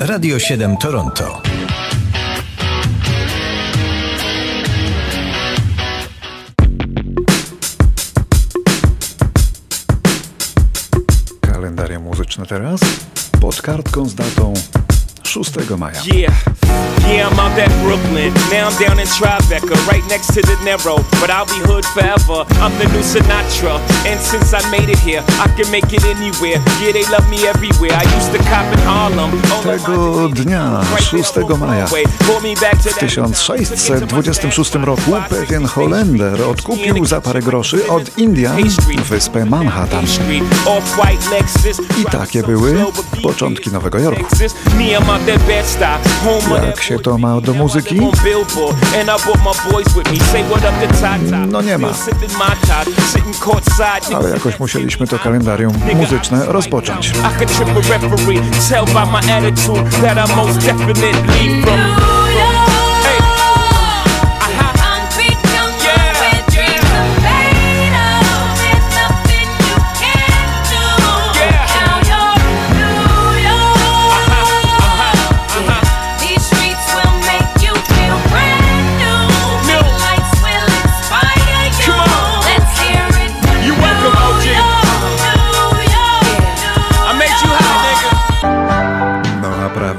Radio 7 Toronto. Kalendarium muzyczne teraz pod kartką z datą 6 maja. Yeah, yeah, I'm out at Brooklyn. Now I'm down in Tribeca, right next to the Narrow. But I'll be hood forever. I'm the new Sinatra. And since I made it here, I can make it anywhere. Yeah, they love me everywhere. I used to cop in Harlem. Tego dnia, 6 maja, w 1626 roku pewien Holender odkupił za parę groszy od Indian wyspę Manhattan. I takie były początki Nowego Jorku. Jak się to ma do muzyki? No nie ma. Ale jakoś musieliśmy to kalendarium muzyczne rozpocząć.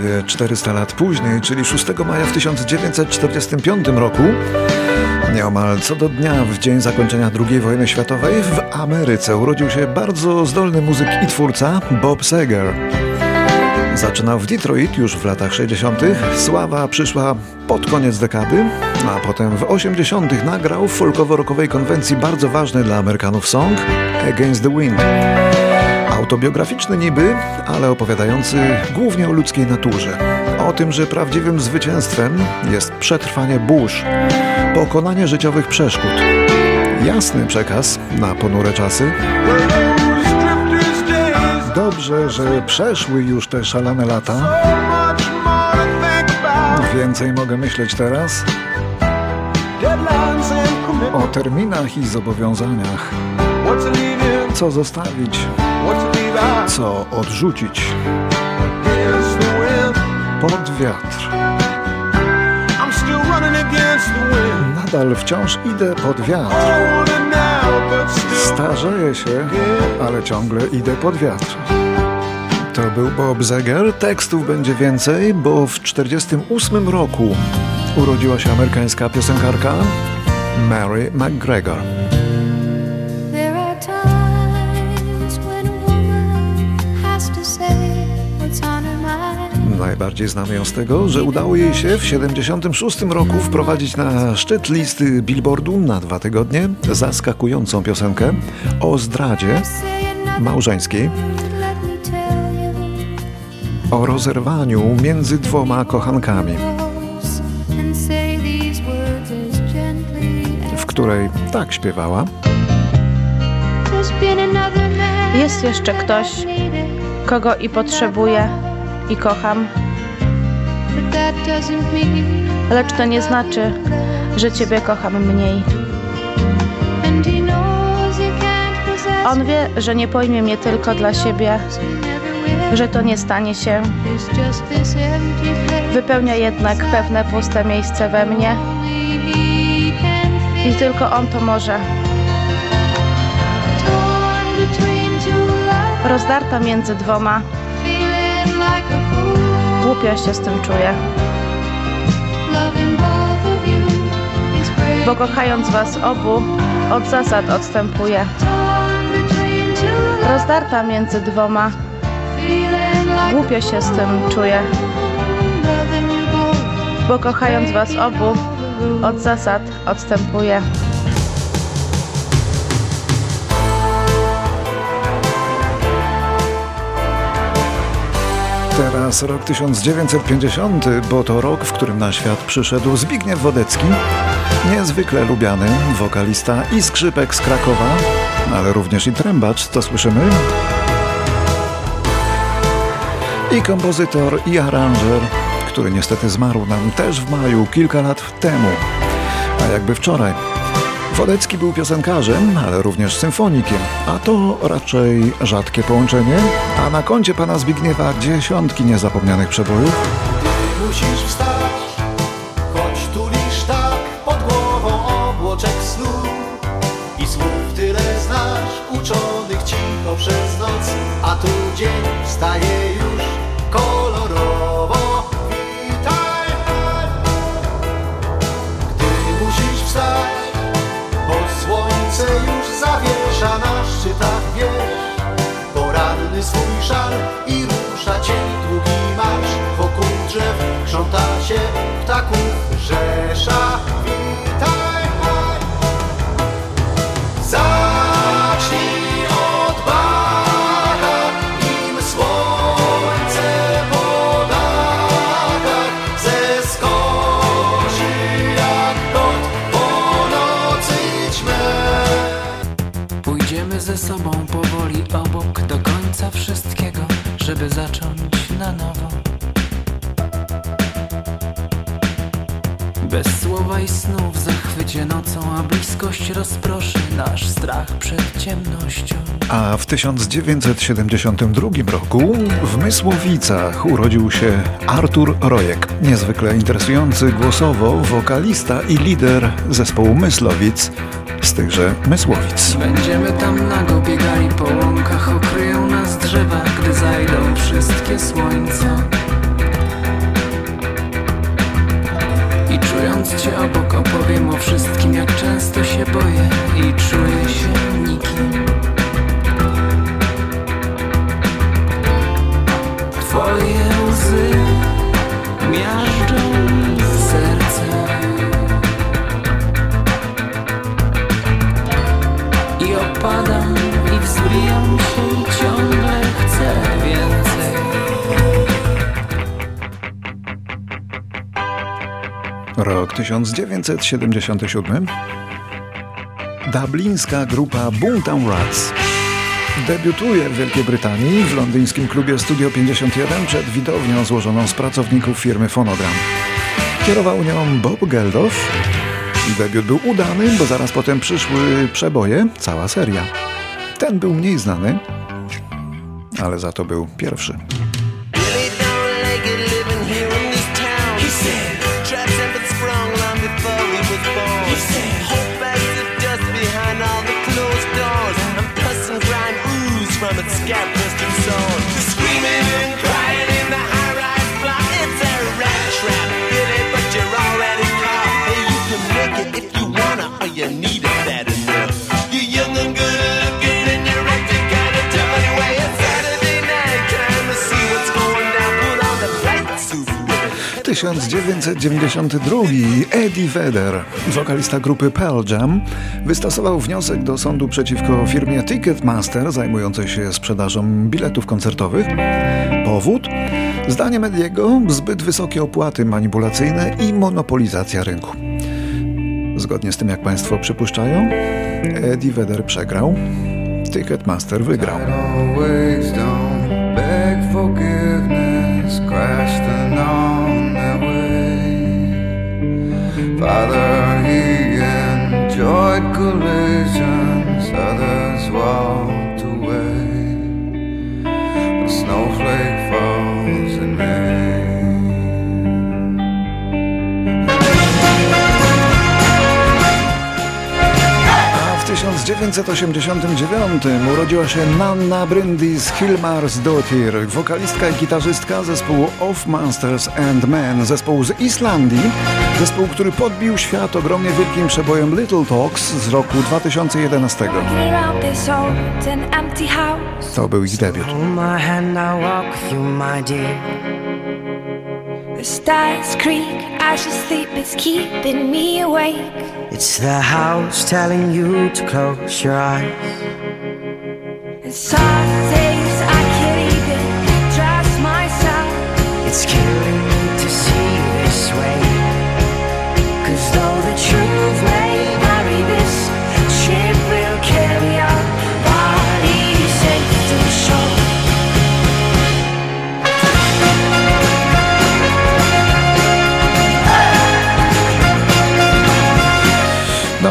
Prawie 400 lat później, czyli 6 maja w 1945 roku, nieomal co do dnia w dzień zakończenia II wojny światowej w Ameryce urodził się bardzo zdolny muzyk i twórca Bob Seger. Zaczynał w Detroit już w latach 60. Sława przyszła pod koniec dekady, a potem w 80. nagrał w folkowo-rockowej konwencji bardzo ważny dla Amerykanów song Against the Wind. Autobiograficzny niby, ale opowiadający głównie o ludzkiej naturze. O tym, że prawdziwym zwycięstwem jest przetrwanie burz, pokonanie życiowych przeszkód. Jasny przekaz na ponure czasy. Dobrze, że przeszły już te szalane lata. Więcej mogę myśleć teraz o terminach i zobowiązaniach. Co zostawić, co odrzucić pod wiatr. Nadal wciąż idę pod wiatr. Starzeję się, ale ciągle idę pod wiatr. To był Bob Zeger. Tekstów będzie więcej, bo w 1948 roku urodziła się amerykańska piosenkarka Mary McGregor. Najbardziej znamy ją z tego, że udało jej się w 76 roku wprowadzić na szczyt listy Billboardu na dwa tygodnie zaskakującą piosenkę o zdradzie małżeńskiej, o rozerwaniu między dwoma kochankami, w której tak śpiewała. Jest jeszcze ktoś, kogo i potrzebuję i kocham, lecz to nie znaczy, że Ciebie kocham mniej. On wie, że nie pojmie mnie tylko dla siebie, że to nie stanie się. Wypełnia jednak pewne puste miejsce we mnie i tylko On to może. Rozdarta między dwoma, głupio się z tym czuję, bo kochając Was obu, od zasad odstępuję. Rozdarta między dwoma, głupio się z tym czuję, bo kochając Was obu, od zasad odstępuję. Teraz rok 1950, bo to rok, w którym na świat przyszedł Zbigniew Wodecki, niezwykle lubiany wokalista i skrzypek z Krakowa, ale również i trębacz, to słyszymy. I kompozytor, i aranżer, który niestety zmarł nam też w maju, kilka lat temu, a jakby wczoraj. Wodecki był piosenkarzem, ale również symfonikiem, a to raczej rzadkie połączenie, a na koncie pana Zbigniewa dziesiątki niezapomnianych przebojów. Musisz wstać, choć tulisz tak pod głową obłoczek snu i słów tyle znasz, uczonych cicho przez noc, a tu dzień wstaje ze sobą powoli obok do końca wszystkiego, żeby zacząć na nowo. Bez słowa i snu w zachwycie nocą, a bliskość rozproszy nasz strach przed ciemnością. A w 1972 roku w Mysłowicach urodził się Artur Rojek, niezwykle interesujący głosowo wokalista i lider zespołu Myslowic z tychże Mysłowic. Będziemy tam nago biegali po łąkach, okryją nas drzewa, gdy zajdą wszystkie słońca. I czując cię obok opowiem o wszystkim, jak często się boję i czuję się nikim. Twoje łzy 1977. Dublińska grupa Boomtown Rats debiutuje w Wielkiej Brytanii w londyńskim klubie Studio 51 przed widownią złożoną z pracowników firmy Phonogram. Kierował nią Bob Geldof. Debiut był udany, bo zaraz potem przyszły przeboje, cała seria. Ten był mniej znany, ale za to był pierwszy. But Scat Western Zone. 1992 Eddie Vedder, wokalista grupy Pearl Jam, wystosował wniosek do sądu przeciwko firmie Ticketmaster zajmującej się sprzedażą biletów koncertowych. Powód? Zdaniem Ediego zbyt wysokie opłaty manipulacyjne i monopolizacja rynku. Zgodnie z tym, jak Państwo przypuszczają, Eddie Vedder przegrał, Ticketmaster wygrał. always don't Father, he enjoyed collisions, others walked 1989 urodziła się Nanna Bryndis Hilmarsdottir, wokalistka i gitarzystka zespołu Of Monsters and Men, zespołu z Islandii, zespół, który podbił świat ogromnie wielkim przebojem Little Talks z roku 2011. Around this old and empty house. To był ich debiut. Stars creak as you sleep, it's keeping me awake. It's the house telling you to close your eyes. And some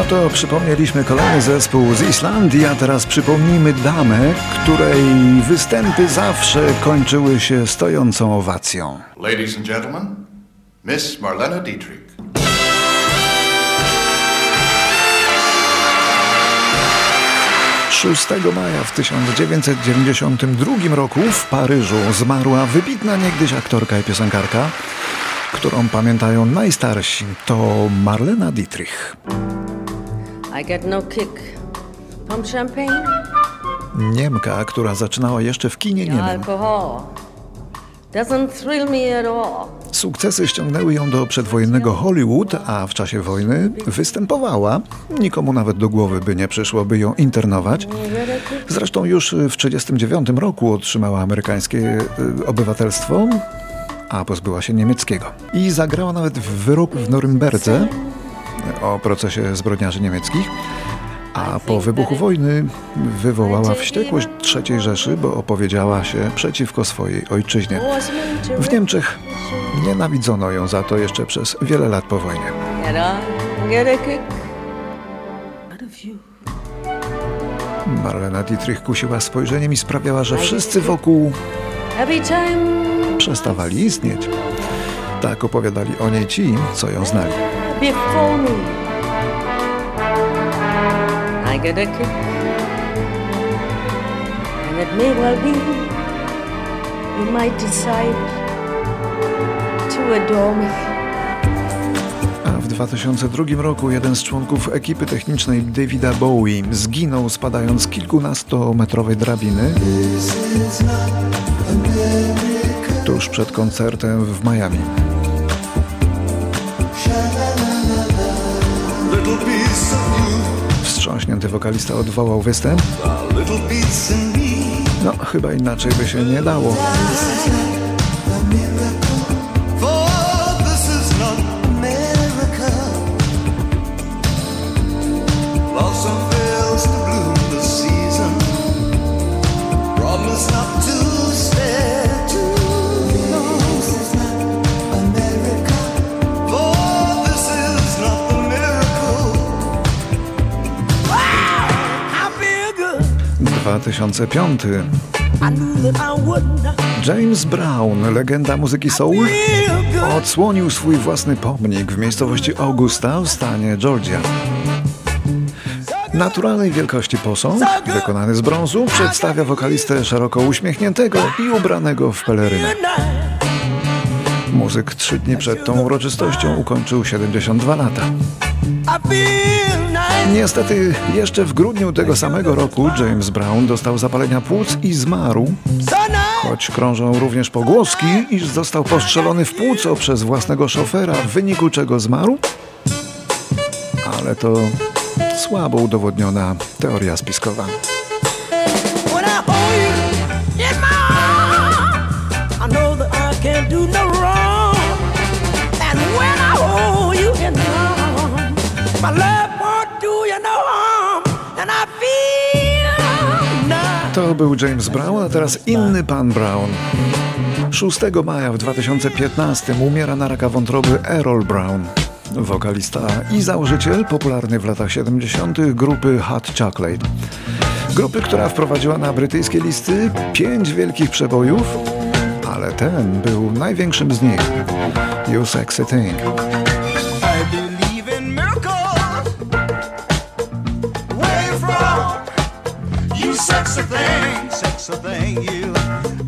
to przypomnieliśmy kolejny zespół z Islandii, a teraz przypomnijmy damę, której występy zawsze kończyły się stojącą owacją. Ladies and gentlemen, Miss Marlena Dietrich. 6 maja w 1992 roku w Paryżu zmarła wybitna niegdyś aktorka i piosenkarka, którą pamiętają najstarsi. To Marlena Dietrich. I get no kick. Pump champagne? Niemka, która zaczynała jeszcze w kinie niemym. Alcohol. Doesn't thrill me at all. Sukcesy ściągnęły ją do przedwojennego Hollywood, a w czasie wojny występowała. Nikomu nawet do głowy by nie przyszło, by ją internować. Zresztą już w 1939 roku otrzymała amerykańskie y, obywatelstwo, a pozbyła się niemieckiego. I zagrała nawet w wyroku w Norymberdze o procesie zbrodniarzy niemieckich. A po wybuchu wojny wywołała wściekłość III Rzeszy, bo opowiedziała się przeciwko swojej ojczyźnie. W Niemczech nienawidzono ją za to jeszcze przez wiele lat po wojnie. Marlena Dietrich kusiła spojrzeniem i sprawiała, że wszyscy wokół przestawali istnieć. Tak opowiadali o niej ci, co ją znali. Before me, I get a kick. And it may well be you might decide to adore me. W 2002 roku jeden z członków ekipy technicznej Davida Bowie zginął spadając z kilkunastometrowej drabiny tuż przed koncertem w Miami. Wstrząśnięty wokalista odwołał występ. No, chyba inaczej by się nie dało. 2005. I knew that I would not. James Brown, legenda muzyki soul, odsłonił swój własny pomnik w miejscowości Augusta w stanie Georgia. Naturalnej wielkości posąg, wykonany z brązu, przedstawia wokalistę szeroko uśmiechniętego i ubranego w pelerynę. Muzyk trzy dni przed tą uroczystością ukończył 72 lata. Niestety, jeszcze w grudniu tego samego roku James Brown dostał zapalenia płuc i zmarł, choć krążą również pogłoski, iż został postrzelony w płuco przez własnego szofera, w wyniku czego zmarł. Ale to słabo udowodniona teoria spiskowa. In my arms, To był James Brown, a teraz inny pan Brown. 6 maja w 2015 umiera na raka wątroby Errol Brown, wokalista i założyciel popularnej w latach 70. grupy Hot Chocolate. Grupy, która wprowadziła na brytyjskie listy pięć wielkich przebojów, ale ten był największym z nich. You Sexy Thing. Sexy thing, sexy thing, you.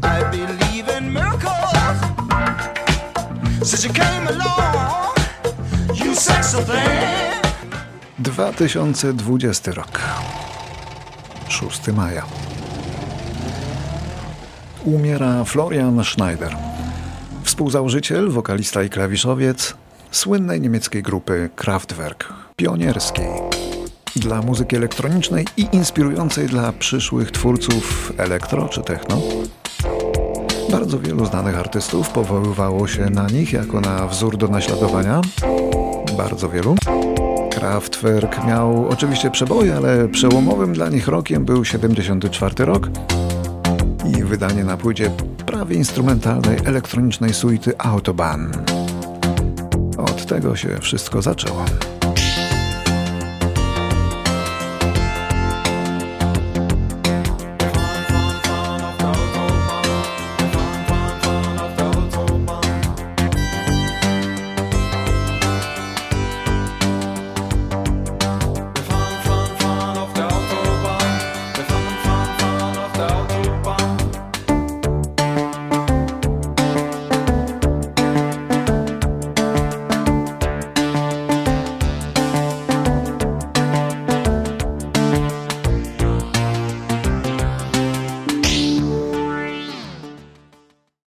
I believe in miracles. Since you came along, you sexy thing. 2020 rok. 6 maja. Umiera Florian Schneider. Współzałożyciel, wokalista i klawiszowiec słynnej niemieckiej grupy Kraftwerk, pionierskiej dla muzyki elektronicznej i inspirującej dla przyszłych twórców elektro czy techno. Bardzo wielu znanych artystów powoływało się na nich jako na wzór do naśladowania. Bardzo wielu. Kraftwerk miał oczywiście przeboje, ale przełomowym dla nich rokiem był 74 rok i wydanie na płycie prawie instrumentalnej elektronicznej suity Autobahn. Od tego się wszystko zaczęło.